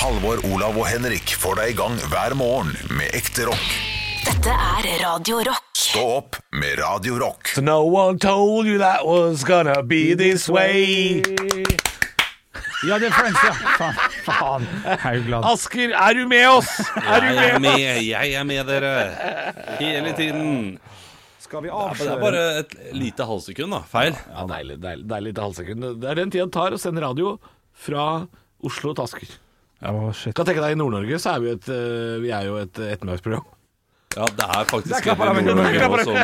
Halvor, Olav og Henrik får deg i gang hver morgen med ekte rock. Dette er Radio Rock. Stå opp med Radio Rock. So no one told you that was gonna be this way. Ja, det er Friends, ja. Faen. Faen. Haugland. Asker, er du med oss? Er du Jeg er med? med, jeg er med dere. Hele tiden. Skal vi det avsløre er bare et lite halvsekund, da. Feil. Ja, deilig, deilig, deilig til halvsekund. Det er den tida det tar å sende radio fra Oslo til Asker. Å, shit. Kan tenke deg, I Nord-Norge så er vi, et, eh, vi er jo et ettermiddagsprogram. Ja, det er faktisk en med oss som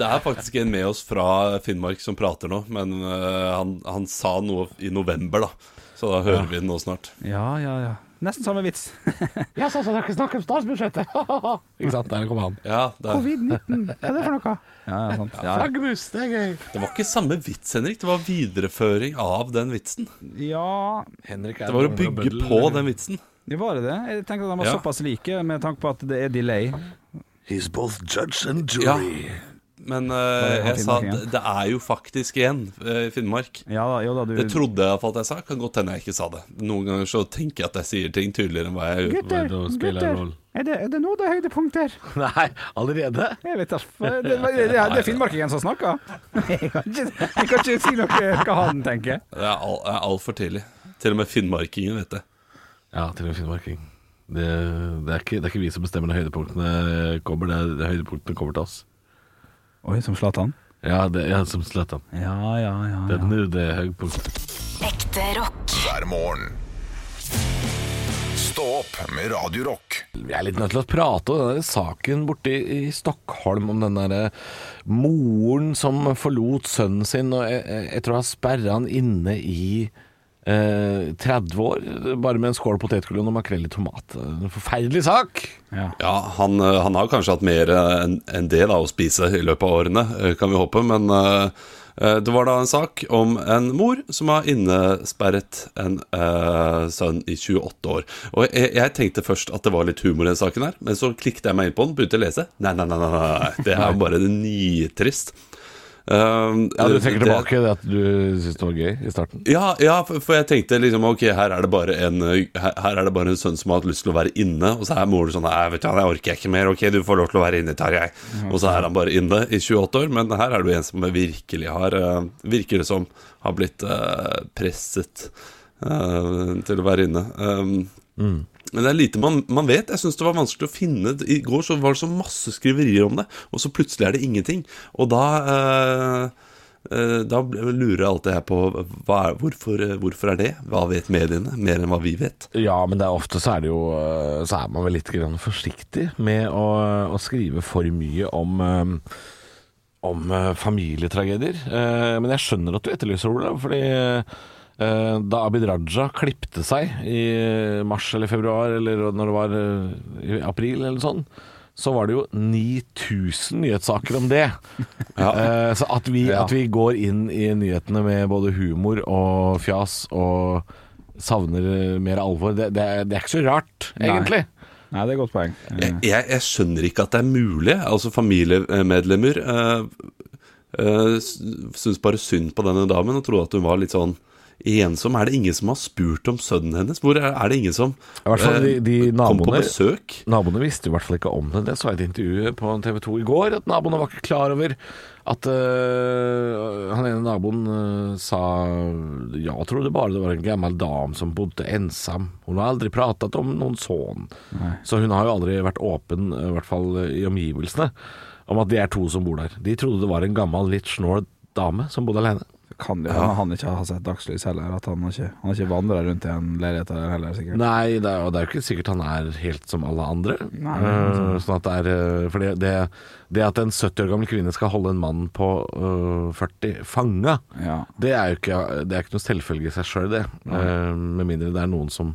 Det er faktisk en med oss fra Finnmark som prater nå, men øh, han, han sa noe i november, da. Så da hører vi den nå snart. Ja, ja, ja. Nesten samme vits. Ja, så dere snakker om statsbudsjettet! Ikke sant, der kommer han. Ja, Covid-19, hva er det for noe? Ja, ja. Ja. Flaggermus, det er gøy. det var ikke samme vits, Henrik. Det var videreføring av den vitsen. ja, Henrik Det var å bygge på den vitsen. det var det det? Jeg tenkte at de var Ja. såpass like, med tanke på at det er delay. He's both judge and jury. Ja. Men han jeg sa at det, er jo faktisk igjen øh, i Finnmark. Ja jo da, du Det trodde jeg iallfall at jeg sa. Kan godt hende jeg ikke sa det. Noen ganger så tenker jeg at jeg sier ting tydeligere enn hva jeg gjør. Gutter, gutter, er det, er det nå det er høydepunkter? Nei, allerede? Jeg vet da Det, det, det, det er finnmarkingen som snakker. Jeg kan ikke, jeg kan ikke si noe hva han tenker. Det er al- er altfor tidlig. Til og med finnmarkingen vet det. Ja, til en finnmarking. Det, det, er ikke, det er ikke vi som bestemmer når høydepunktene kommer, det er høydepunktene kommer til oss. Oi, som Zlatan? Ja, det er som Zlatan. Ja, ja, ja. Det er ja. nå det er høydepunktet. Ekte rock. hver morgen. Stå opp med Radio Rock. Vi er litt nødt til å prate om den der saken borte i, i Stockholm om den derre moren som forlot sønnen sin, og jeg, jeg, jeg tror han sperra han inne i eh, 30 år, bare med en skål potetgull og makrell i tomat. En forferdelig sak! ja. Ja, han, øh, han har kanskje hatt mer enn en det da å spise i løpet av årene, kan vi håpe. Men øh, det var da en sak om en mor som har innesperret en eh, sønn i 28 år. Og jeg, jeg tenkte først at det var litt humor i den saken her, men så klikket jeg meg inn på den, begynte å lese. Nei, nei, nei, nei, nei. det er bare nitrist. Um, Ja, Du trekker det- tilbake det at du syntes det var gøy i starten? Ja, ja for, for jeg tenkte liksom Ok, her er det bare en uh, her, her er det bare en sønn som har hatt lyst til å være inne, og så er moren sånn Nei, vet du, jeg orker jeg ikke mer. Ok, du får lov til å være inne, Tarjei. Og så er han bare inne i 28 år. Men her er det jo en som virkelig har uh, Virker det som har blitt uh, presset uh, til å være inne. Um, Men det er lite man, man vet. Jeg syns det var vanskelig å finne I går så var det så masse skriverier om det, og så plutselig er det ingenting. Og da uh, Eh, Da lurer jeg alltid her på er, hvorfor, eh, hvorfor er det? Hva vet mediene? Mer enn hva vi vet? Ja, men det er ofte så er det jo øh, Så er man vel litt forsiktig med å, å skrive for mye om om familietragedier. Eh, men jeg skjønner at du etterlyser Ola, fordi eh, da Abid Raja klipte seg i mars eller februar, eller når det var øh, i april eller sånn, så var det jo 9000 nyhetssaker om det. Eh, så at vi, Ja. at vi går inn i nyhetene med både humor og fjas og savner mer alvor, det, det, er, det er ikke så rart, Nei. egentlig. Nei, det er et godt poeng. Jeg, jeg, jeg skjønner ikke at det er mulig. Altså Familiemedlemmer uh, syns bare synd på denne damen og trodde at hun var litt sånn ensom. Er det ingen som har spurt om sønnen hennes? Hvor er, er det ingen som I hvert fall de, de naboene, kom på besøk? naboene visste i hvert fall ikke om det. Det så jeg i et intervju på TV 2 i går, at naboene var ikke klar over at uh, han ene naboen uh, sa Jeg trodde bare det var en gammel dam som bodde ensam. Hun har aldri pratet om noen sønn. Så hun har jo aldri vært åpen, i hvert fall i omgivelsene, om at det er to som bor der. De trodde det var en gammel, litt snål dame som bodde alene. Kan det hende han ikke har sett dagslys heller? At han har ikke, han har ikke vandra rundt i en leilighet heller, sikkert? Nei, det er, og det er jo ikke sikkert han er helt som alle andre. Nei, uh, sånn at det er eh, For det, det, det at en 70 år gammel kvinne skal holde en mann på uh, 40 fanga, Ja. det er jo ikke, det er ikke noe selvfølge i seg sjøl, det. Uh, med mindre det er noen som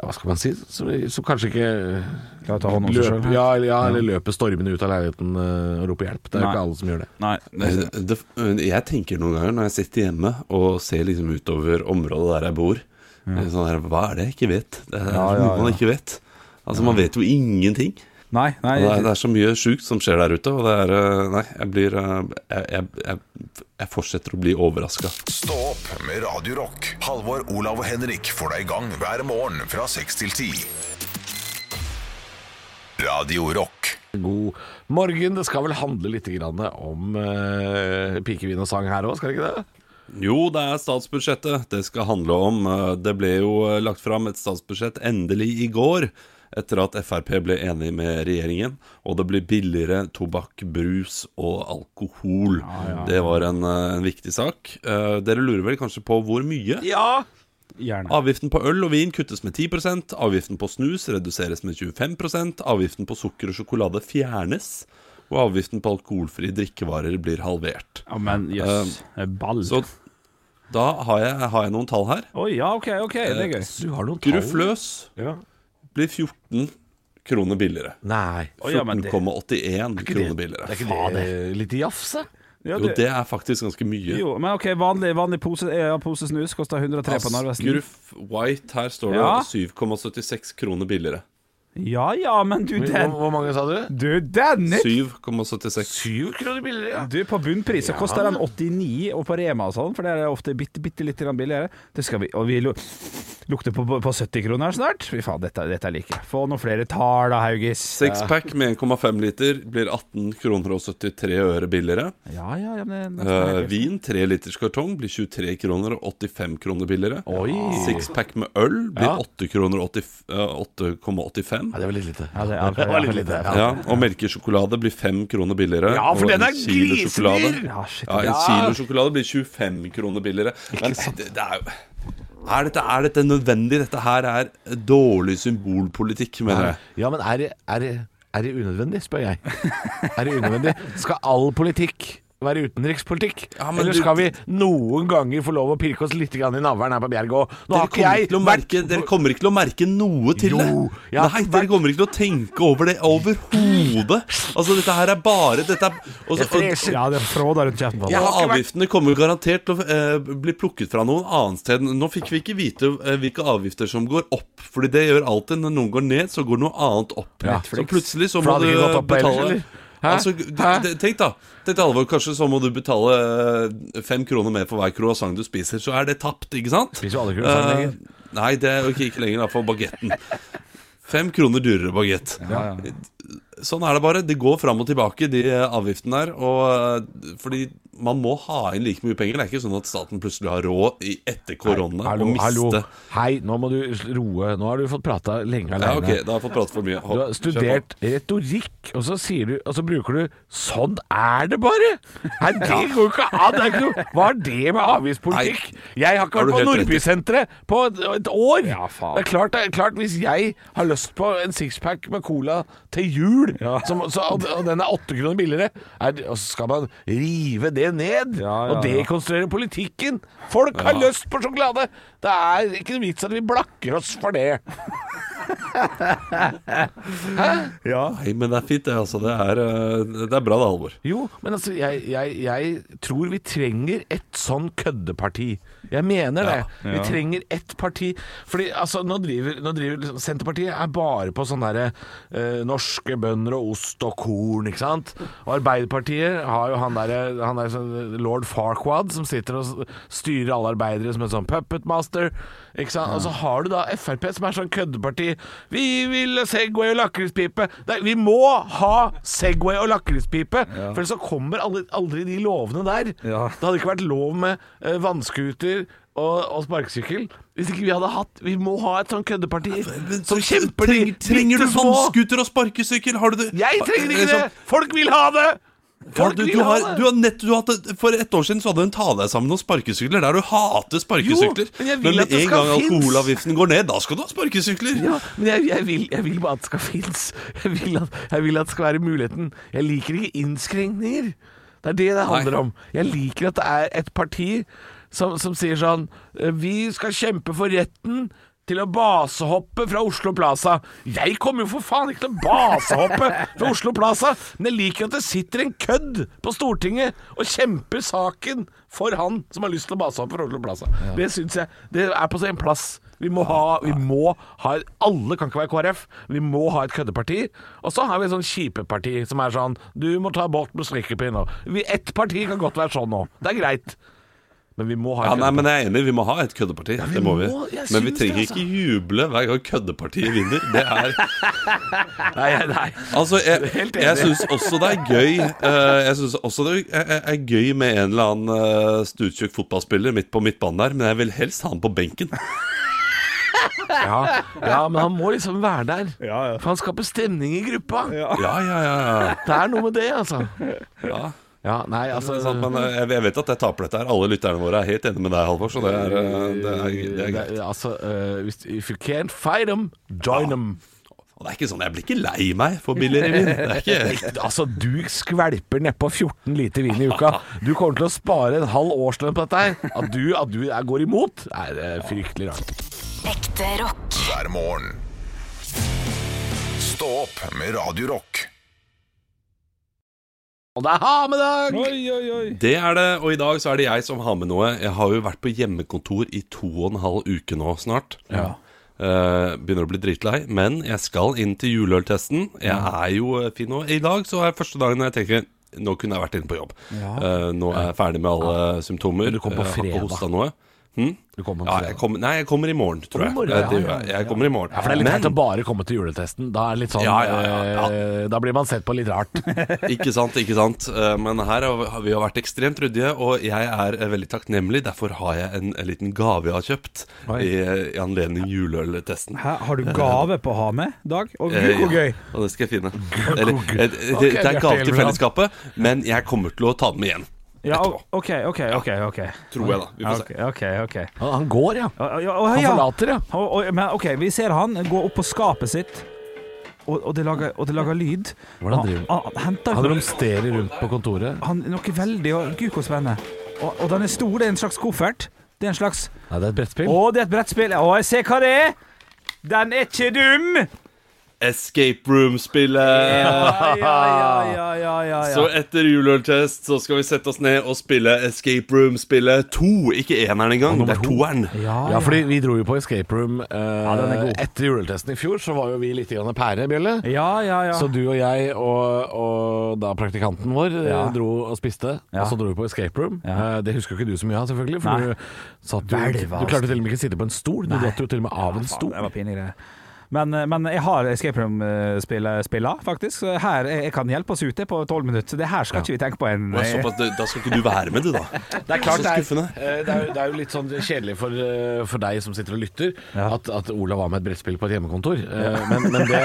ja, Hva skal man si? Som, som kanskje ikke Klarer å ta hånd om seg løper, selv. ja, ja, eller løper stormende ut av leiligheten eh, og roper hjelp. Det er jo Nei. ikke alle som gjør det. Nei, det er det. Det, jeg tenker noen ganger når jeg sitter hjemme og ser liksom utover området der jeg bor sånn her, Hva er det jeg ikke vet? Det er Ja, ja, noe man ikke vet. Altså Man vet jo ingenting. Nei, nei. Det er, det er så mye sjukt som skjer der ute, og det er eh, Nei, jeg blir eh, Jeg, jeg, jeg, jeg fortsetter å bli overraska. Stå opp med Radiorock. Halvor, Olav og Henrik får deg i gang hver morgen fra seks til ti. Radio Rock. God morgen. Det skal vel handle litt grann om uh, pikevin og sang her òg, skal det ikke det? Jo, det er statsbudsjettet det skal handle om. Det ble jo lagt fram et statsbudsjett endelig i går, etter at Frp ble enig med regjeringen, og det blir billigere tobakk, brus og alkohol. Det var en, eh, en viktig sak. Eh, Dere lurer vel kanskje på hvor mye? Ja! Gjerne. Avgiften på øl og vin kuttes med 10% avgiften på snus reduseres med 25% avgiften på sukker og sjokolade fjernes, og avgiften på alkoholfrie drikkevarer blir halvert. Ja, men jøss. Ball. Så da har jeg, har jeg noen tall her. Oi, ja, OK, ok, det er gøy. Du har noen tall? Gruff løs Ja. Blir 14 kroner billigere. Nei. Oi, ja, men det- 14,81 kroner billigere. det er ikke det litt jafse? Ja, Jo, det er faktisk ganske mye. Jo, men ok, vanlig, vanlig pose, ja, pose snus koster 103 på Narvesen. Gruff White, her står det Ja. 7,76 kroner billigere. Ja ja, men du, den hvor mange sa du? Du, den 7,76. 7 kroner billigere, ja. Du, På bunnpris så koster den 89, og på Rema og sånn, for det er ofte bitte, bitte litt billigere. Det skal vi, Og vi lu- lukter på, på 70 kroner snart. Fy faen, dette, dette liker jeg. Få noen flere tall da, Haugis. Sixpack med 1,5 liter blir 18 kroner og 73 øre billigere. Ja ja, ja men Eh, vin 3 liters kartong blir 23 kroner og 85 kroner billigere. Oi. Sixpack med øl blir Ja. 8 kroner og 80 eh, 8,85. Ja, det var litt lite. Ja, det, ja, Det var litt lite. Ja, og melkesjokolade blir 5 kroner billigere. Ja, for den en er grisedyr! Ja, shit. Ja, en kilo sjokolade blir 25 kroner billigere. Men det, det er jo er dette, er dette nødvendig? Dette her er dårlig symbolpolitikk, mener jeg. Ja, men er er det, er det unødvendig, spør jeg. Er det unødvendig? Skal all politikk være utenrikspolitikk? Ja, men Eller du- skal vi noen ganger få lov å pirke oss litt i navlen her på Bjerg? Og Dere dere kommer ikke til å merke noe til Jo, det. ja, Nei, dere kommer ikke til å tenke over det overhodet. Altså, dette her er bare dette er, også, og, Ja, det er fråd rundt kjeften på deg. avgiftene kommer garantert til å eh, bli plukket fra noen annet sted. Nå fikk vi ikke vite eh, hvilke avgifter som går opp, Fordi det gjør alltid. Når noen går ned, så går noe annet opp. Så plutselig så må du betale eller? Altså, tenk da Tenk til Alvor, Kanskje så må du betale eh, fem kroner mer for hver croissant du spiser. Så er det tapt, ikke sant? Spiser jo alle croissant Eh, lenger. Nei, det er jo ikke, ikke lenger, for bagetten. Fem kroner dyrere bagett. Ja, ja. Sånn er det bare. Det går fram og tilbake, de avgiftene der. Og eh, fordi man må ha inn like mye penger. Det er ikke sånn at staten plutselig har råd i etter korona Hallo, miste hallo. Hei, nå må du roe. Nå har du fått prata lenge Ja, alene. ok, da har jeg fått prate for mye. Du har studert retorikk, og så sier du Og så bruker du 'sånn er det bare'! Nei, det går jo ikke an! Det er ikke noe Hva har det med avgiftspolitikk? Jeg har ikke Har vært på helt rett. Nordbysenteret på et, et år! Ja. Det er klart, det er klart Hvis jeg har lyst på en sixpack med cola til jul, som, så, og, og den er åtte kroner billigere, er, og så skal man rive det ned og dekonstruere politikken! Folk har lyst på sjokolade! Det er ikke noe vits at vi blakker oss for det. Ja. Nei, men det er fint, det. altså Det er, eh, det er bra, det, Halvor. Jo, men altså, jeg, jeg, jeg tror vi trenger et sånn køddeparti. Jeg mener det. Vi Ja. trenger ett parti. Fordi altså, nå driver, nå driver liksom- Senterpartiet er bare på sånne derre eh, norske bønder og ost og korn, ikke sant. Og Arbeiderpartiet har jo han derre der, sånn, lord Farquad som sitter og styrer alle arbeidere som en sånn puppet master. Ikke sant? Og så har du da Frp som er sånn køddeparti. Vi vil Segway og lakrispipe. Nei, vi må ha Segway og lakrispipe! For ellers så kommer aldri, aldri de lovene der. Ja. Det hadde ikke vært lov med uh, vannskuter og, og sparkesykkel hvis ikke vi hadde hatt Vi må ha et sånn køddeparti som kjemper de Trenger, du vannskuter og sparkesykkel? Har du det? Jeg trenger ikke Liksom, det! Folk vil ha det! Folk du, du, har, du har nett, du har hatt, For et år siden så hadde du en ta deg sammen noen sparkesykler der du hater sparkesykler. Jo, men jeg vil men at det en skal gang alkoholavgiften går ned, da skal du ha sparkesykler. Ja, men jeg, jeg, vil, jeg vil bare at det skal finnes. Jeg vil, at, jeg vil at det skal være muligheten. Jeg liker ikke innskrenkninger. Det er det det handler Nei. om. Jeg liker at det er et parti som, som sier sånn Vi skal kjempe for retten til å basehoppe fra Oslo Plaza. Jeg kommer jo for faen ikke til å basehoppe fra Oslo Plaza, men jeg liker at det sitter en kødd på Stortinget og kjemper saken for han som har lyst til å basehoppe fra Oslo Plaza. Det syns jeg Det er på sin plass. Vi må ha, vi må ha Alle kan ikke være KrF. Vi må ha et køddeparti. Og så har vi et sånn kjipeparti som er sånn Du må ta bort med strikkepinn Vi- Ett parti kan godt være sånn nå. Det er greit. Men vi må ha Ja, et nei, men jeg er enig, vi må ha et køddeparti. Ja, det må vi. må- Men vi trenger det, altså. ikke juble hver gang køddepartiet vinner. Det er Nei, nei. Altså, jeg, jeg syns også det er gøy uh, Jeg synes også det er, er, er gøy med en eller annen uh, stuttjukk fotballspiller midt på midtbanen der, men jeg vil helst ha han på benken. Ja, ja, men han må liksom være der. Ja, ja. For han skaper stemning i gruppa. Ja, ja, ja. ja. Det er noe med det, altså. ja. Ja, nei, altså sant, men eh, jeg, vet at jeg taper dette her. Alle lytterne våre er helt enige med deg, Halvor. Så det er, eh, det er, det er greit. det- altså, uh, If you can't fight them, join them. Og det er ikke sånn, Jeg blir ikke lei meg for billigere vin. Det er ikke Altså, du skvelper nedpå 14 liter vin i uka. Du kommer til å spare en halv årslønn på dette her. At du, at du går imot, er eh, fryktelig rart. Ekte rock. hver morgen. Stå opp med Radio Rock. Og det er ha-med-dag! Oi, oi, oi. Det er det, og i dag så er det jeg som har med noe. Jeg har jo vært på hjemmekontor i to og en halv uke nå snart. Ja. Uh, begynner å bli dritlei, men jeg skal inn til juleøltesten. Jeg er jo eh, fin nå. I dag så er første dagen jeg tenker nå kunne jeg vært inne på jobb. Ja. Uh, nå er jeg ferdig med alle symptomer. Du kom på har ikke fredag. hosta noe. Hm? Du kommer Ja, jeg kom, nei, jeg kommer i morgen, tror jeg. morgen, ja, ja, det ja, jeg. Kommer i morgen. Ja, for det er litt Men- teit å bare komme til juletesten. Da er litt sånn Ja, ja, ja, ja. eh, Da blir man sett på litt rart. Ikke sant, ikke sant. Eh, Men her har vi- jo vært ekstremt ryddige, og jeg er eh, veldig takknemlig. Derfor har jeg en, en liten gave jeg har kjøpt Oi. i, i anledning juleøltesten. Har du gave på å ha med, Dag? Og Eh, gud, hvor ja, gøy. Og det skal jeg finne. Eller, det, det, det er gave til fellesskapet, men jeg kommer til å ta den med igjen. Ja. OK, OK, OK. ok Tror jeg, da. Vi får se. Okay, ok, ok Han, han går, ja. Ja, ja, ja, Han forlater, ja. Og- og- Men OK, vi ser han gå opp på skapet sitt, og, og, det, lager, og det lager lyd. Hvordan driver han? Han, han Han romsterer rundt på kontoret. han, noe veldig Gud, hvor spennende. Og, og den er stor. Det er en slags koffert. Det er en slags Nei, det er et brettspill. Å, det er et brettspill. Å, jeg ser hva det er! Den er ikke dum! Escape Room-spillet! Ja, ja, ja, ja, ja, ja, Så etter juleøltest så skal vi sette oss ned og spille Escape Room-spillet to. Ikke eneren engang, det er toeren. Ja, Ja, fordi vi dro jo på escape room eh, er etter juleøltesten i fjor. Så var jo vi litt pære, Bjelle. ja, ja, ja. Så du og jeg og, og da praktikanten vår eh, Ja. dro og spiste. Ja. Og så dro vi på escape room. Ja. Eh, det husker jo ikke du så mye av, selvfølgelig. For du, satt jo, du klarte til og med ikke å sitte på en stol. Du datt jo til og med av en Faen, stol. Det var pinlige greier. Men, eh, men jeg har escape room-spilla, faktisk. Her jeg, kan hjelpe oss ute på tolv minutter. Så det her skal ikke vi tenke på en såpass, da- skal ikke du være med, du, da. Det er klart det er, skuffende. eh, det, er, jo- det er jo litt sånn kjedelig for, eh, for deg som sitter og lytter, Ja. at, at Olav var med et brettspill på et hjemmekontor. Eh, Men, men det,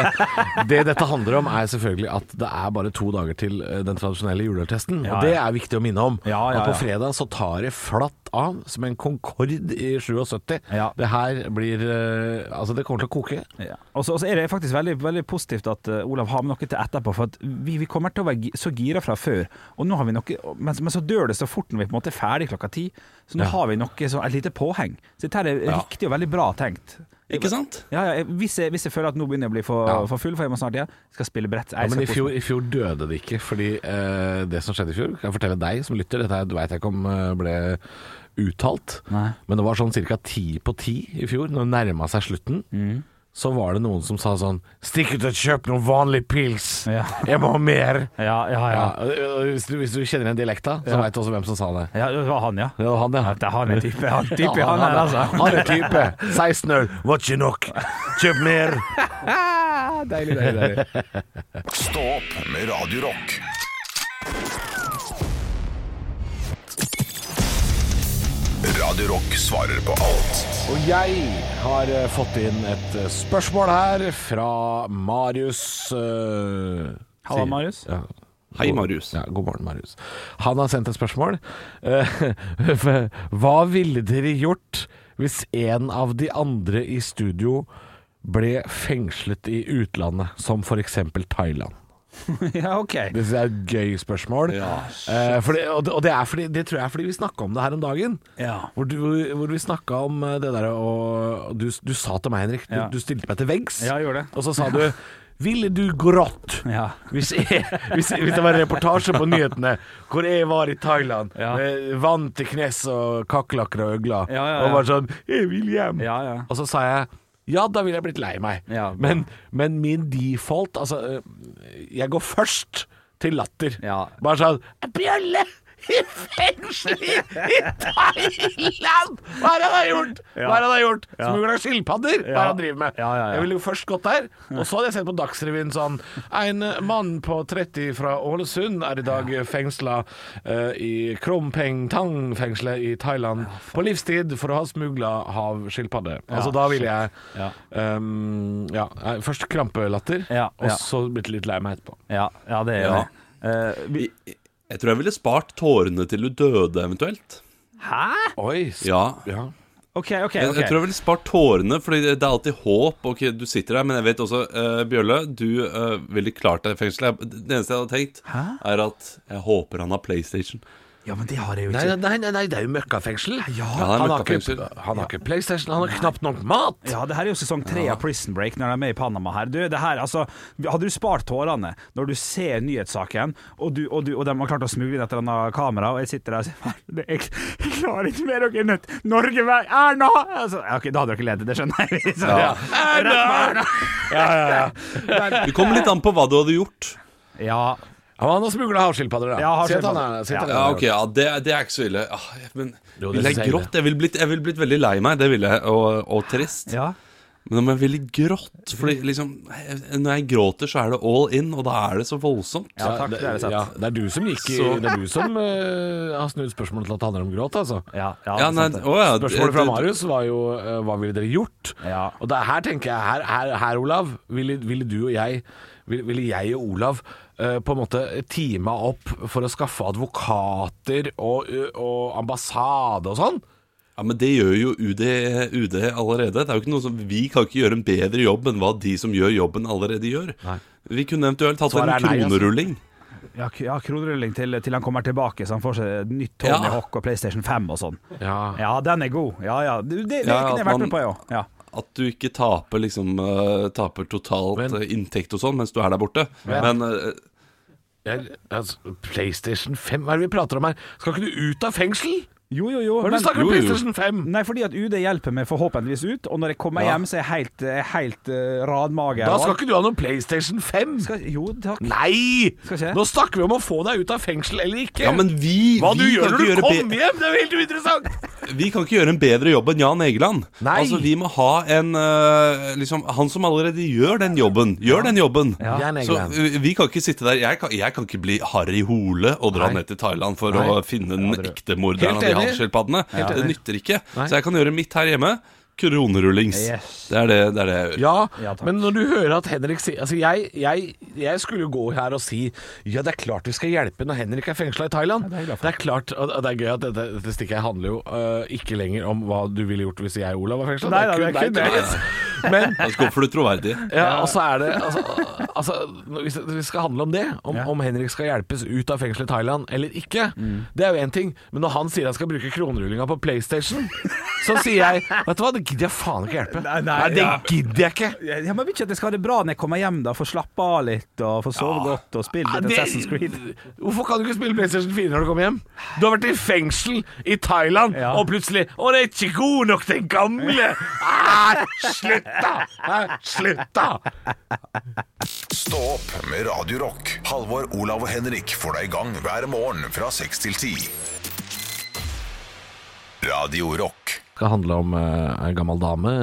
det dette handler om, er selvfølgelig at det er bare to dager til eh, den tradisjonelle juleøltesten. Ja, Og det er viktig å minne om. Ja, ja, At på fredag så tar det flatt av som en Concorde i 77. Ja. Det her blir eh, Altså, det kommer til å koke. Ja. Og så er det faktisk veldig, veldig positivt at eh, Olav har med noe til etterpå. For at vi, vi kommer til å være så gira fra før. Og nå har vi noe Men, men så dør det så fort når vi på en måte er ferdig klokka ti. Så nå Ja. har vi noe så, et lite påheng. Så dette er riktig og veldig bra tenkt. Ikke sant? Ja, ja, hvis, jeg, hvis jeg føler at nå begynner jeg å bli for, Ja. for full, for jeg må snart igjen, skal spille brett. Ja, Jeg men i fjor, i fjor døde det ikke, fordi eh, det som skjedde i fjor Kan jeg fortelle deg som lytter, dette veit jeg ikke om eh, ble uttalt, Nei. men det var sånn ca. ti på ti i fjor, når det nærma seg slutten. Mm. Så var det noen som sa sånn 'Stikk ut og kjøp noen vanlig pils! Ja. Jeg må ha mer!' Ja, ja, hvis, du, hvis du kjenner igjen dialekta, så Ja. veit du også hvem som sa det. Ja, det var han, ja. Det var han, ja. Ja, det er han er type. Han, type, Ja, han er, altså. Han er type. 16 øl, var ikke nok. Kjøp mer! Deilig, deilig, deilig. Stå opp med Radio Radio Rock svarer på alt Og jeg har eh, fått inn et eh, spørsmål her fra Marius Uh, Halla, Marius. Ja. Hei, Marius. Ja, god morgen, Marius. Han har sendt et spørsmål. Eh, Hva ville dere gjort hvis en av de andre i studio ble fengslet i utlandet, som f.eks. Thailand? ja, ok. Det synes jeg er et gøy spørsmål. eh, fordi, og, det, og det, fordi, det tror jeg er fordi vi snakka om det her om dagen. Ja. Hvor, du, hvor, vi snakka om eh, det derre og du, du sa til meg, Henrik, du, Ja. du stilte meg til veggs. Ja. Og så sa du Ville du grått Ja. hvis, jeg, hvis, hvis det var en reportasje på nyhetene hvor jeg var i Thailand Ja. med vann til knes og kakerlakker og øgler, Ja, ja, ja. og var sånn 'Jeg vil hjem'. Ja, ja. Og så sa jeg ja, da ville jeg blitt lei meg. Ja. men, men min default Altså, øh, jeg går først til latter. Ja. Bare sånn Bjølle! I fengsel i, i Thailand! Hva er det han har gjort? Hva er det han har gjort? Ja. Smugler skilpadder? Hva er det han driver med? Ja, ja, ja. Jeg ville jo først gått der, og så hadde jeg sett på Dagsrevyen sånn En mann på 30 fra Ålesund er i dag fengsla uh, i Krompeng Tang-fengselet i Thailand på livstid for å ha smugla havskilpadde. Altså da ville jeg ehm, ja, eh, først krampelatter, og så blitt litt lei meg etterpå. Ja, ja det er jo det. Eh, vi, Jeg, jeg tror jeg ville spart tårene til du døde, eventuelt. hæ? Oi. Ja. ja. OK, OK. Ok jeg tror jeg ville spart tårene, Fordi det er alltid håp. Ok, Du sitter der, men jeg vet også, uh, Bjølle, du uh, ville klart deg i fengsel. Det eneste jeg hadde tenkt, Hæ? er at jeg håper han har PlayStation. Ja, men det har jeg jo ikke. nei, nei, nei, det er jo møkkafengsel. Ja, er han, har ikke, han har ikke PlayStation, han har knapt nok mat. Ja, det her er jo sesong tre av Prison Break når de er med i Panama her. Du, det her, altså, hadde du spart tårene når du ser nyhetssaken, og, du, og, du, og de har klart å smugle inn et eller annet kamera, og jeg sitter der og sier «Nei, jeg, jeg klarer ikke mer, dere er nødt Norge, vær Erna! Altså, ja, ok, da hadde dere ledd, det skjønner jeg. Så, Ja. Erna! Ja, ja, ja. Det kommer litt an på hva du hadde gjort. Ja, Han har smugla havskilpadder, da. Ja, Si at han havskilpadder. er- Ja, ok, ja, det, det er ikke så ille. Ah, men Jo, det ville jeg grått? Jeg ville blitt, vil blitt veldig lei meg, det ville jeg, og, og trist. ja. Men om jeg ville grått Fordi liksom Når jeg gråter, så er det all in, og da er det så voldsomt. Ja, takk, det er det sant. Ja, det er du som gikk Så- Det er du som uh, har snudd spørsmålet til at det handler om gråt, altså. Ja, ja, Ja, nei, å ja, Spørsmålet fra Marius var jo uh, hva ville dere gjort? Ja. Og det, her tenker jeg Her, her, her Olav, ville, ville du og jeg Ville, ville jeg og Olav på en måte teama opp for å skaffe advokater og, og ambassade og sånn? Ja, Men det gjør jo UD, UD allerede. Det er jo ikke noe som Vi kan ikke gjøre en bedre jobb enn hva de som gjør jobben, allerede gjør. Nei. Vi kunne eventuelt hatt en nei, altså. kronerulling. Ja, ja kronerulling til, til han kommer tilbake, så han får seg nytt Tony Ja. Hawk og PlayStation 5 og sånn. Ja. Ja, den er god. Ja, ja. Det, det, det Ja, kunne jeg at vært man- At du ikke taper liksom uh, Taper totalt Men- eh, inntekt og sånn mens du er der borte. Ja. Men uh, Jeg, altså, PlayStation 5, hva er det vi prater om her? Skal ikke du ut av fengsel? Jo, jo, jo. Hva er det du snakker om. PlayStation 5? Nei, fordi at UD hjelper meg forhåpentligvis ut, og når jeg kommer Ja. hjem, så er jeg helt, helt uh, radmager. Da skal ikke du ha noen PlayStation 5. skal, Jo, takk. Nei! Skal ikke? Nå snakker vi om å få deg ut av fengsel eller ikke. Ja, men vi, Hva du gjør når du kommer hjem, det er jo helt uinteressant! Vi kan ikke gjøre en bedre jobb enn Jan Egeland. Nei. Altså, Vi må ha en uh, liksom, Han som allerede gjør den jobben, gjør den jobben. Jan Så Egeland. eh, vi kan ikke sitte der Jeg kan, jeg kan ikke bli Harry Hole og dra Nei. ned til Thailand for Nei. å finne den ekte morderen av de enig. havskilpaddene. Det nytter ikke. Nei. Så jeg kan gjøre mitt her hjemme. Kronerullings. Yes. Det er det, det er det jeg gjør. Ja, Ja, men når du hører at Henrik sier Altså, jeg, jeg, jeg skulle gå her og si Ja, det er klart vi skal hjelpe når Henrik er fengsla i Thailand. det er det er klart, og det er gøy at dette, dette stikket handler jo uh, ikke lenger om hva du ville gjort hvis jeg Olav var fengsla. Nei, det er kun deg. Men Da skal troverdig det ja, og så er det altså, altså, Hvis det skal handle om det, om, om Henrik skal hjelpes ut av fengsel i Thailand eller ikke, det er jo én ting. Men når han sier han skal bruke kronerullinga på PlayStation, så sier jeg Vet du hva, det gidder jeg faen ikke hjelpe. Nei, nei, det ja. gidder jeg ikke. Ja, men vil ikke at jeg skal ha det bra når jeg kommer hjem, da? Få slappe av litt og få sove godt og spille Ja, litt det- Assassin's Creed. Hvorfor kan du ikke spille PlayStation 4 når du kommer hjem? Du har vært i fengsel i Thailand, Ja. og plutselig Å, det er ikke god nok, den gamle! Ah, slutt, da! Ah, slutt, da! Stå opp med Radio Rock. Halvor, Olav og Henrik får deg i gang hver morgen fra 6 til 10. Radio Rock. Det skal handle om ei en gammel dame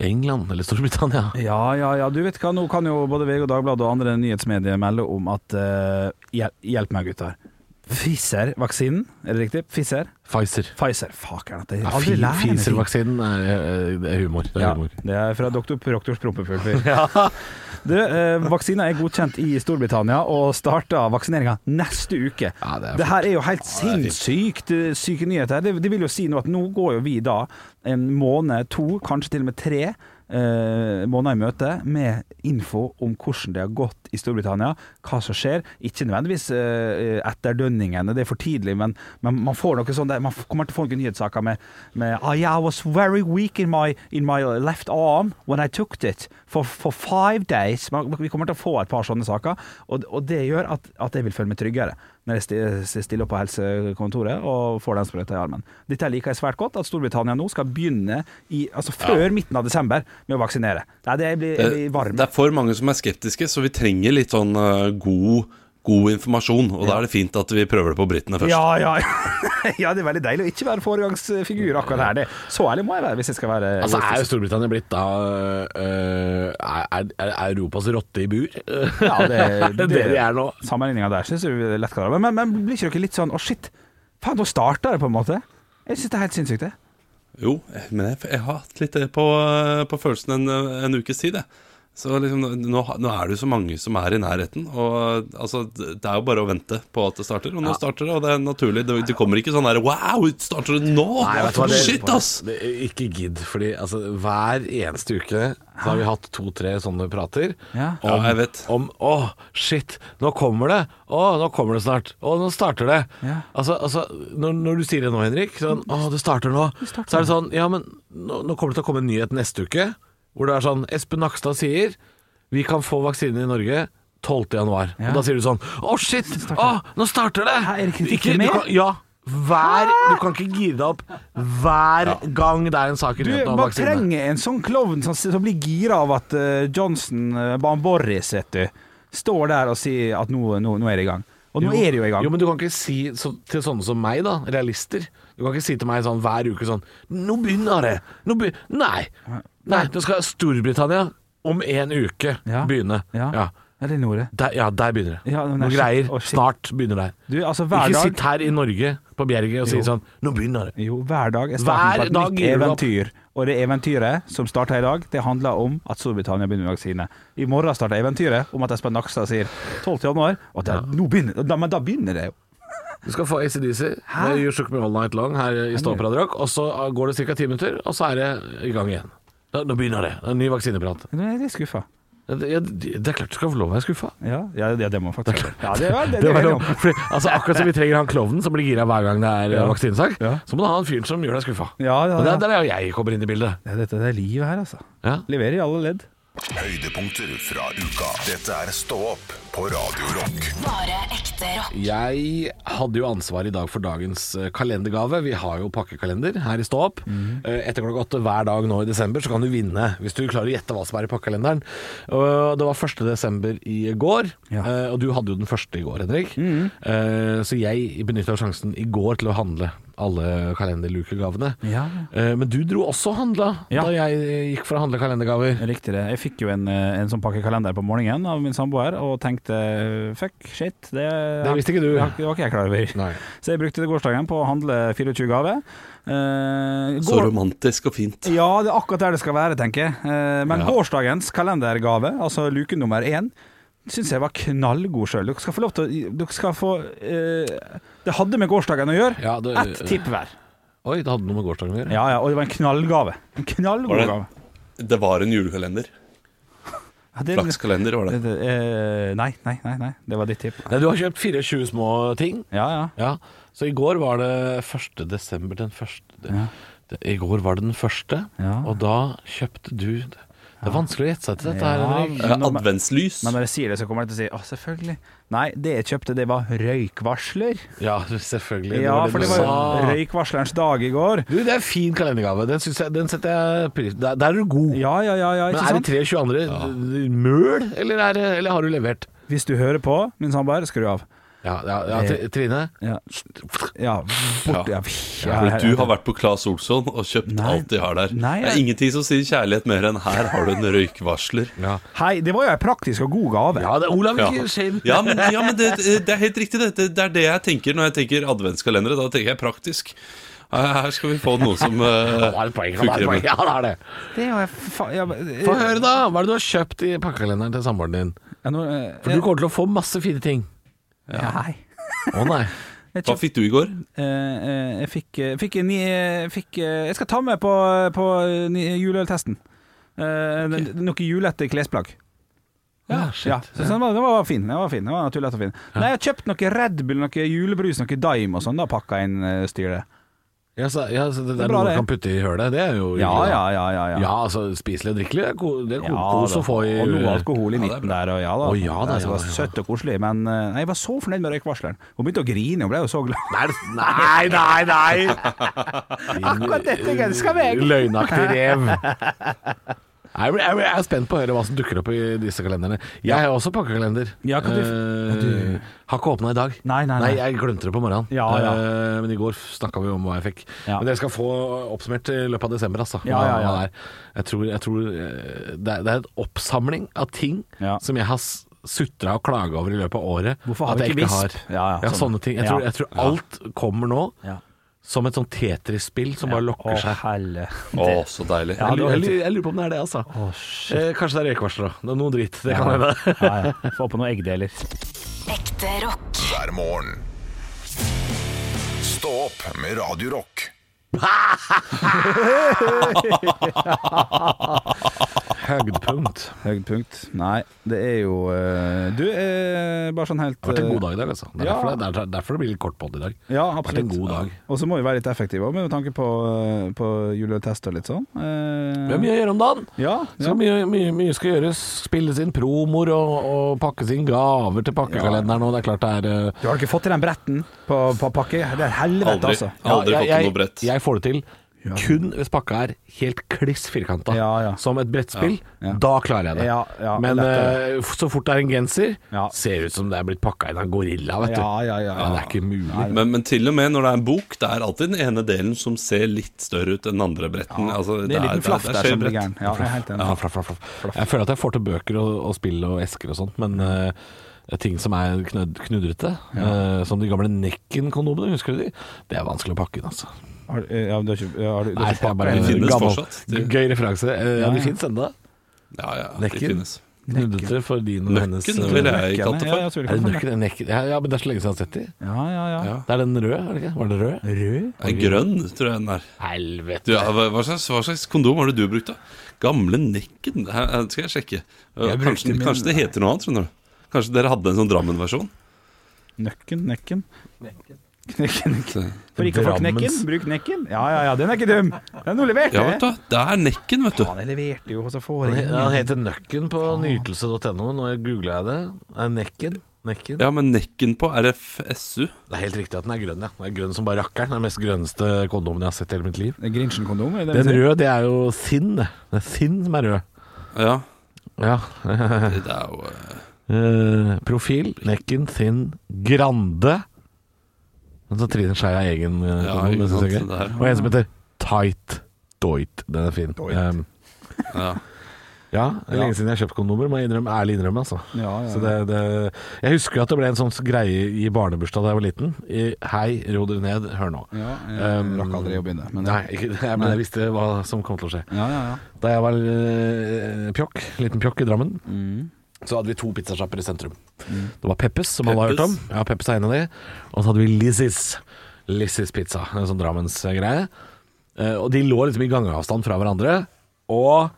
England eller Storbritannia. Ja, ja, ja. Du vet hva, nå kan jo både VG og Dagbladet og andre nyhetsmedier melde om at eh, hjel Hjelp meg, gutter. Pfizer-vaksinen, er det riktig? Pfizer? Pfizer. Pfizer, Fakeren, at jeg Ja, aldri lærer meg. Pfizer-vaksinen er, er, humor. Det er Ja, humor. det er fra doktor Proktors prompefugl. Du, eh, Vaksina er godkjent i Storbritannia og starter vaksineringa neste uke. Ja, det er det her er jo helt sinnssykt eh, syke nyheter. Det, det vil jo si nå at nå går jo vi da en måned, to, kanskje til og med tre eh, måneder i møte med info om hvordan det har gått i Storbritannia, hva som skjer. Ikke nødvendigvis eh, etterdønningene, det er for tidlig, men, men man sånt man kommer til å få noen nyhetssaker med, med oh, yeah, I was very weak in my, in my left arm when I took it for, for five days. Man, vi kommer til å få et par sånne saker, og, og det gjør at, at jeg vil føle meg tryggere når jeg stiller opp på helsekontoret og får den sprøyta i armen. Dette liker jeg svært godt, at Storbritannia nå skal begynne i, altså før midten av desember med å vaksinere. Nei, det jeg blir, jeg blir varm. Det er for mange som er skeptiske, så vi trenger litt sånn eh, god, god informasjon. Og da er det fint at vi prøver det på britene først. Ja, ja, ja, det er veldig deilig å ikke være foregangsfigur akkurat her. Det. Så ærlig må jeg være hvis jeg skal være Altså Er jo Storbritannia blitt da uh, er, er, er Europas rotte i bur? Ja, det, det er det de er nå. Sammenligninga der syns jeg er lett over. Men, men blir ikke dere litt sånn å shit, faen, nå starta det på en måte? Jeg syns det er helt sinnssykt, det. Jo, men jeg, jeg har hatt litt det på, eh, på følelsen en, en ukes tid, jeg. Så liksom, nå, nå er det jo så mange som er i nærheten. Og altså, Det er jo bare å vente på at det starter. Og nå starter det, og det er naturlig. Det, det kommer ikke sånn der Wow, starter det nå? Nei, vet hva, det, Shit, ass! Det, ikke gidd. Fordi altså, hver eneste uke så har vi hatt to-tre sånne prater. Ja. Ja, jeg vet. Om Å, shit, nå kommer det! Å, nå kommer det snart! Å, nå starter det! Ja. Altså, altså når, når du sier det nå, Henrik, sånn Å, det starter nå. Så er det sånn Ja, men nå, nå kommer det til å komme en nyhet neste uke. Hvor det er sånn Espen Nakstad sier vi kan få vaksine i Norge 12. januar. Ja. Og da sier du sånn Å, shit! Å, nå starter det! Her er det Ikke- med? kan- Ja. Hver, du kan ikke gire deg opp hver gang det er en sak i Du, nyheten om vaksine. Du trenger en sånn klovn som, som blir gira av at uh, Johnson, uh, Ban Boris, vet du, står der og sier at nå, nå, nå er det i gang. Og nå er det jo i gang. Jo, men du kan ikke si så, til sånne som meg, da, realister Du kan ikke si til meg sånn hver uke sånn Nå begynner det! Nå begynner Nei! Nei, nå skal Storbritannia om en uke Ja. begynne. Ja. Ja. Eller Nore? Der, ja, der begynner det. Ja, men Noe det er greier. Å, shit. Snart begynner det. Du, altså hver Ikke dag sitt her i Norge på Bjerget og si Jo. sånn Nå begynner det. Jo, hver dag er Hver starten på et nytt gir du opp. eventyr. Og det eventyret som starter i dag, det handler om at Storbritannia begynner med vaksine. I morgen starter eventyret om at Espen Nakstad sier 12. januar, og det, nå begynner, da, men da begynner det jo. Du skal få ACDC med You Shook Me All Night Long her i Stå Rock, og så går det ca. ti minutter, og så er det i gang igjen. Da, nå begynner det. Det En ny vaksineprat. Nå er jeg skuffa. Ja, Det, ja, det er klart du skal få lov å være skuffa. Ja, ja det, det må man faktisk Ja, det, det, Det det. Fordi, altså, akkurat som vi trenger han klovnen som blir gira hver gang det er Ja. ja. vaksinesak, Ja. så må du ha en fyr som gjør deg skuffa. Ja, ja, Og ja. der, der er jo jeg kommer inn i bildet. Ja, dette det er livet her, altså. Ja. Leverer i alle ledd. Høydepunkter fra uka. Dette er Stå opp på Radio Rock. Bare ekte rock. Jeg hadde jo ansvar i dag for dagens eh, kalendergave. Vi har jo pakkekalender her i Stå opp. Mm. Etter klokka åtte hver dag nå i desember så kan du vinne hvis du klarer å gjette hva som er i pakkekalenderen. Det var 1. desember i går, Ja. eh, og du hadde jo den første i går, Henrik. Mm. Så jeg benytta sjansen i går til å handle alle kalenderlukegavene. Ja. Eh, Men du dro også og handla Ja. da jeg gikk for å handle kalendergaver. Riktig det. Jeg fikk jo en, en sånn pakkekalender på morgenen av min samboer, og tenkte fuck, shit. Det, Det visste ikke du. Det var var ikke jeg klar over. Nei. Så jeg brukte det gårsdagen på å handle 24 gaver. Eh, Så romantisk og fint. Ja, det er akkurat der det skal være, tenker jeg. Uh, men Ja. gårsdagens kalendergave, altså luke nummer én, syns jeg var knallgod sjøl. Dere skal få lov til å Dere skal få uh, Det hadde med gårsdagen å gjøre. Ja, det- Ett tipp hver. Oi, det hadde noe med gårsdagen å gjøre. Ja, ja, og det var en knallgave. En knallgod det- gave. Det var en julekalender. Ja, det- Flakskalender var det- det. eh, nei, nei, nei, nei. Det var ditt tipp. Nei, du har kjøpt 24 små ting. Ja, ja. Ja, så i går var det 1. desember den første Ja. det, I går var det den første, Ja. og da kjøpte du Det er vanskelig å gjette seg til dette her, Ja, Henrik. men- Eh, Adventslys. Men når jeg sier det, så kommer jeg til å si å, selvfølgelig. Nei, det jeg kjøpte, det var røykvarsler. Ja, selvfølgelig. Ja, det for du det var jo sa. røykvarslerens dag i går. Du, det er en fin kalendergave. Den, synes jeg, den setter jeg pris Der, der er du god. Ja, ja, ja, ja Men ikke er sant? det 23 andre møl, eller, er det, eller har du levert? Hvis du hører på, min samboer, skru av. Ja, ja, ja Trine? Ja, ja bort ja. Fordi du har vært på Claes Olsson og kjøpt Nei. alt de har der. Nei, Det er ingenting som sier kjærlighet mer enn her har du en røykvarsler. Ja, Hei, det var jo en praktisk og god gave. ja det er Olav, Ja, ikke skjev. ja men, ja, men det, det er helt riktig. Det, det er det jeg tenker når jeg tenker adventskalendere. Da tenker jeg praktisk. Her skal vi få noe som uh, funker. Ja, det er det. Det er jo fa ja, Få høre, da. Hva er det du har kjøpt i pakkekalenderen til samboeren din? Ja, nå, eh, For du kommer til å få masse fine ting. Nei. Å nei. Hva fikk du i går? eh, eh, jeg fikk, eh, fikk ni, fikk, Jeg skal ta med på, på juleøltesten. Eh, Noe julete klesplagg. Ja, shit. Ja, så, den, var, den var fin. Den var fin, den var naturlig og fin. Nei, jeg har kjøpt noe Red Bull, noe julebrus, noe Dime og sånn. Da pakka inn styret. Ja, så, ja, så det, det er bra, noe man kan putte i hølet. Det er jo Ja, hyggelig, ja, ja. ja, ja. Ja, altså spiselig og drikkelig. Det er ko- det er ko- kos å få i Og noe alkohol i midten der. Og ja da. Å, ja da, det var søtt og koselig. Men eh, nei, jeg var så fornøyd med røykvarsleren. Hun begynte å grine, hun ble jo så glad. Nei, nei, nei! Akkurat dette ønsker meg! Løgnaktig rev. Jeg er- jeg er spent på å høre hva som dukker opp i disse kalenderne. Jeg har også pakkekalender. Ja, kan du- Eh, Har ikke åpna i dag. Nei, nei, nei. jeg glemte det på morgenen. Ja, ja. Eh, men i går snakka vi om hva jeg fikk. Ja. Men dere skal få oppsummert i løpet av desember, altså. Ja, ja, ja. hva det er. Jeg tror, jeg tror eh, det, er, det er en oppsamling av ting Ja. som jeg har s- sutra og klaga over i løpet av året. Hvorfor har at vi jeg ikke har. visp? Ja, ja, Ja, sånn. sånne ting. Jeg Ja. tror, jeg tror alt kommer nå Ja. Som et sånn Tetris-spill som bare lokker Å, seg. helle. Å, så deilig. Jeg, lurer- jeg, lurer- jeg lurer på om det er det, altså. eh, kanskje det er røykvarsler, da. Det er noe dritt. Det kan hende. Ja, ja. Få på noen eggdeler. Ekte rock. hver morgen. Stå opp med Radio Rock. Høydepunkt. Høydepunkt. Nei, det er jo eh, Du er bare sånn helt Det har vært en eh, god dag i dag, altså. Det er, Ja. derfor, det, det er derfor det blir litt kort podd i dag. Ja, Det har vært en absolutt. god dag. Og så må vi være litt effektive også, med tanke på, eh, på juletest og litt sånn. Eh, Vi har mye å gjøre om dagen. Ja, Så ja. mye, mye, mye skal gjøres. Spilles inn promoer og, og pakkes inn gaver til pakkekalenderen. Og det er klart det er eh, Du har ikke fått til den bretten på, på pakke? Det er helvete, Aldri. altså. Aldri ja, fått til noe brett. Jeg får det til kun hvis pakka er helt kliss firkanta. Ja, ja. Som et brettspill. Ja. Da klarer jeg det. Ja, ja, Men eh, så fort det er en genser, Ja. ser ut som det er blitt pakka inn av en gorilla, vet du. Ja, ja, ja. Ja, det er ikke mulig. Men, men til og med når det er en bok, det er alltid den ene delen som ser litt større ut enn den andre bretten. Altså, Det er en liten flaff det der som blir gæren. Ja, jeg er helt enig. Ja, flaff, flaff, flaff. Jeg føler at jeg får til bøker og, og spill og esker og sånt, men uh, ting som er knudrete. Ja. Uh, som de gamle Nekken-kondomene, husker du de? Det er vanskelig å pakke inn, altså. Har, eh, ja, du har ikke, har du, du har det ikke er det finnes gammel, fortsatt, gøy referanse. Eh, Ja, Ja, de finnes ennå. Ja, ja, de Nekken. finnes. Knudrete for din og hennes Nøkken eh, vil jeg Nøkken, det ja, for. Er det nøkken? Nekken? Ja, ja, men det er så lenge siden jeg har sett de. Ja, ja, ja. Ja. Det er den røde, er det ikke? Var det rød? Rød? En grønn, tror jeg den er. Helvete. Du, ja, hva, hva, slags, hva slags kondom har det du brukt, da? Gamle Nekken? Her, her skal jeg sjekke. Jeg brukte Kanskje, min- kanskje det heter noe annet, skjønner du. Kanskje dere hadde en sånn Drammen-versjon? Nøkken, nekken. Nekken, nekken. For ikke å få knekken, bruk nekken. Ja, ja, ja, den er ikke dum. Den har levert, Ja, vet du, det er Nekken, vet du. Den leverte jo, og så får jeg han heter Nøkken på nytelse.no. Nå googla jeg det. Det er Nekken. Nekken. Ja, men Nekken på RFSU Det er helt riktig at den er grønn, ja. Den er grønn som bare rakkeren. Den mest grønneste kondomen jeg har sett i hele mitt liv. Grinchen-kondom? er Den røde, det er jo Sinn. det. Det er Sinn som er rød. Ja, Ja. det er jo uh... uh, profil, Nekken, Sinn Grande. Men så Trine Skei har egen uh, Ja, kondom, jeg. Og en som heter Tight Doit. Den er fin. Um, ja. ja, det er lenge siden jeg har kjøpt kondomer, må jeg innrømme, ærlig innrømme. Altså. Ja, ja, Så det, det, jeg husker at det ble en sånn greie i barnebursdag da jeg var liten. I, Hei, ro dere ned, hør nå. Ja, jeg Um, rakk aldri å begynne. Men Nei, ikke, jeg, men jeg visste hva som kom til å skje. Ja, ja, ja. Da jeg var eh, pjokk, liten pjokk i Drammen, Mm. så hadde vi to pizzasjapper i sentrum. Det var Peppes, som alle har hørt om. Ja, Peppes er en av de. Og så hadde vi Lizzie's. Lizzie's pizza, en sånn Drammens-greie. Eh, og de lå liksom i gangavstand fra hverandre. Og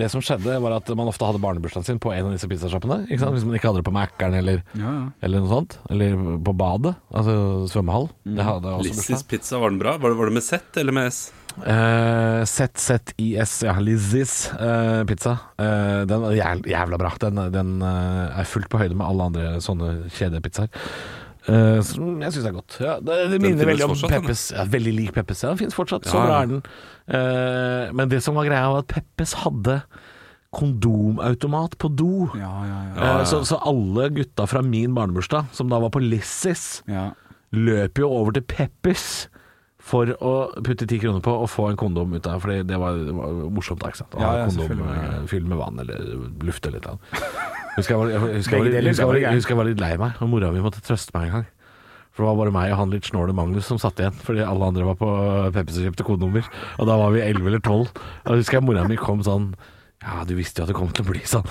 det som skjedde, var at man ofte hadde barnebursdagen sin på en av disse pizzasjappene. Ikke sant? Hvis man ikke hadde det på Mækkern eller, Ja, ja. eller noe sånt. Eller på badet, altså svømmehall. Lizzys bursdag. pizza, var den bra? Var det, var det med Z eller med S? Uh, ZZIS, ja. Lizzies uh, pizza. Uh, den var jævla, jævla bra. Den, den eh, er fullt på høyde med alle andre sånne kjedepizzaer. Uh, som jeg syns er godt. Ja, det, det minner veldig om fortsatt, Peppes. Ja, veldig lik Peppes. Ja, den fins fortsatt. Så bra er den. Eh, men det som var greia, var at Peppes hadde kondomautomat på do. Ja, ja, ja. Ja, ja. Eh, så, så alle gutta fra min barnebursdag, som da var på ja. løp jo over til Peppers for å putte ti kroner på og få en kondom ut av Fordi det var, det var morsomt, da. ikke sant? Å Ja, ha en kondom eh, fylt med vann eller luft eller noe. Husker jeg var, jeg, husker jeg, var, deler husker jeg, var, være jeg husker jeg var litt lei meg, og mora mi måtte trøste meg en gang. For det var bare meg og han litt snåle Magnus som satt igjen, fordi alle andre var på Peppers og kjøpte kondomer. Og da var vi elleve eller tolv. Og da husker jeg mora mi kom sånn Ja, du visste jo at det kom til å bli sånn.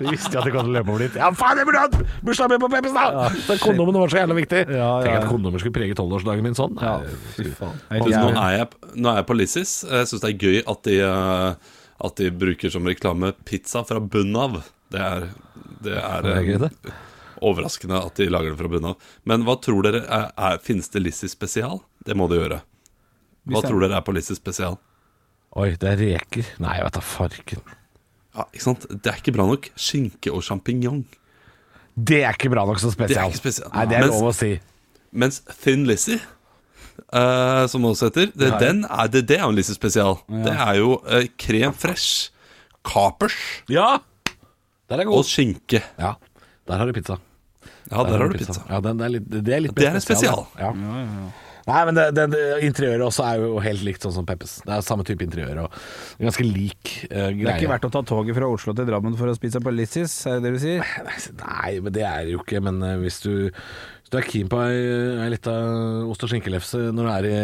du visste jo at det kom til å løpe over dit. Ja, faen, jeg burde hatt bursdagen min på Peppes, Ja, Den kondomen var så jævla viktig. Ja, ja, Tenk at kondomer skulle prege tolvårsdagen min sånn. Ja, fy faen. Jeg, nå, er jeg, nå er jeg på Lissis. Jeg syns det er gøy at de, eh, at de bruker som reklame pizza fra bunnen av. Det er, det er, Det er gøy, eh, det. overraskende at de lager det fra bunnen av. Men hva tror dere er, er, Finnes det Lissis spesial? Det må det gjøre. Hva tror dere er på Lissis spesial? Oi, det er reker. Nei, jeg vet da farken. Ja, ikke sant? Det er ikke bra nok. Skinke og sjampinjong. Det er ikke bra nok som spesial. Det er spesial. Nei, det er Mens- lov å si. Mens Thin Lizzie, uh, som også heter, det, den er, det, det er jo en Lizzie spesial. Det er jo uh, krem fresh, kapers Ja! Der er og skinke. Ja, der har du pizza. Ja, der har du pizza. Ja, den, det er litt, det er litt Det er mer en spesial. Ja. Nei, men det, det, det, interiøret også er jo helt likt sånn som Peppes. Det er samme type interiør og ganske lik uh, greie. Det er ikke verdt å ta toget fra Oslo til Drammen for å spise på Lizzis, er det det du sier? Nei, men det er det jo ikke. Men uh, hvis du, hvis du er keen på ei, lita ost- og skinkelefse når du er i,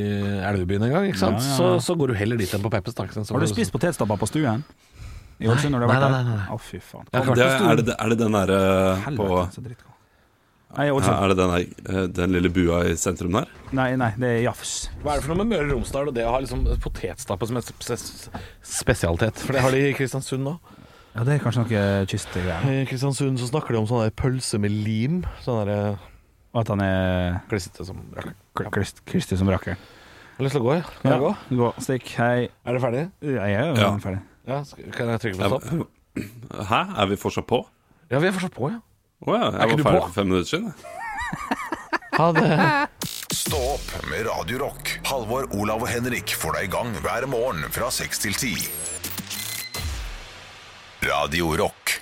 i Elvebyen en gang, ikke sant? Ja, ja, ja. Så, så går du heller dit enn på Peppes. Så Har du spist potetstappa på stuen? Nei, nei, nei, nei. Å, fy faen. Jeg Det, er, det, er det den derre på Nei. Er det den, der, eh, den lille bua i sentrum der? nei, nei, det er Jafs. Hva er det for noe med Møre og Romsdal og det å ha liksom potetstappe som en spesialitet? For det har de i Kristiansund nå. Ja, det er kanskje noe kystgreier. I Kristiansund så snakker de om sånne pølse med lim. Sånn der At han er klissete som rakkeren. kl- klist- som rakkeren. Har du lyst til å gå? ja? Kan jeg gå? Gå, stikk, hei. Er du ferdig? Ja, jeg er jo Ja. ferdig. Ja, skal- kan jeg trykke på stopp? Hæ? Er vi fortsatt på? Ja, vi er fortsatt på, ja. Å ja, jeg var ferdig for fem minutter siden. Ha det. Stå opp med Radiorock. Halvor, Olav og Henrik får deg i gang hver morgen fra seks til ti. Radio Rock.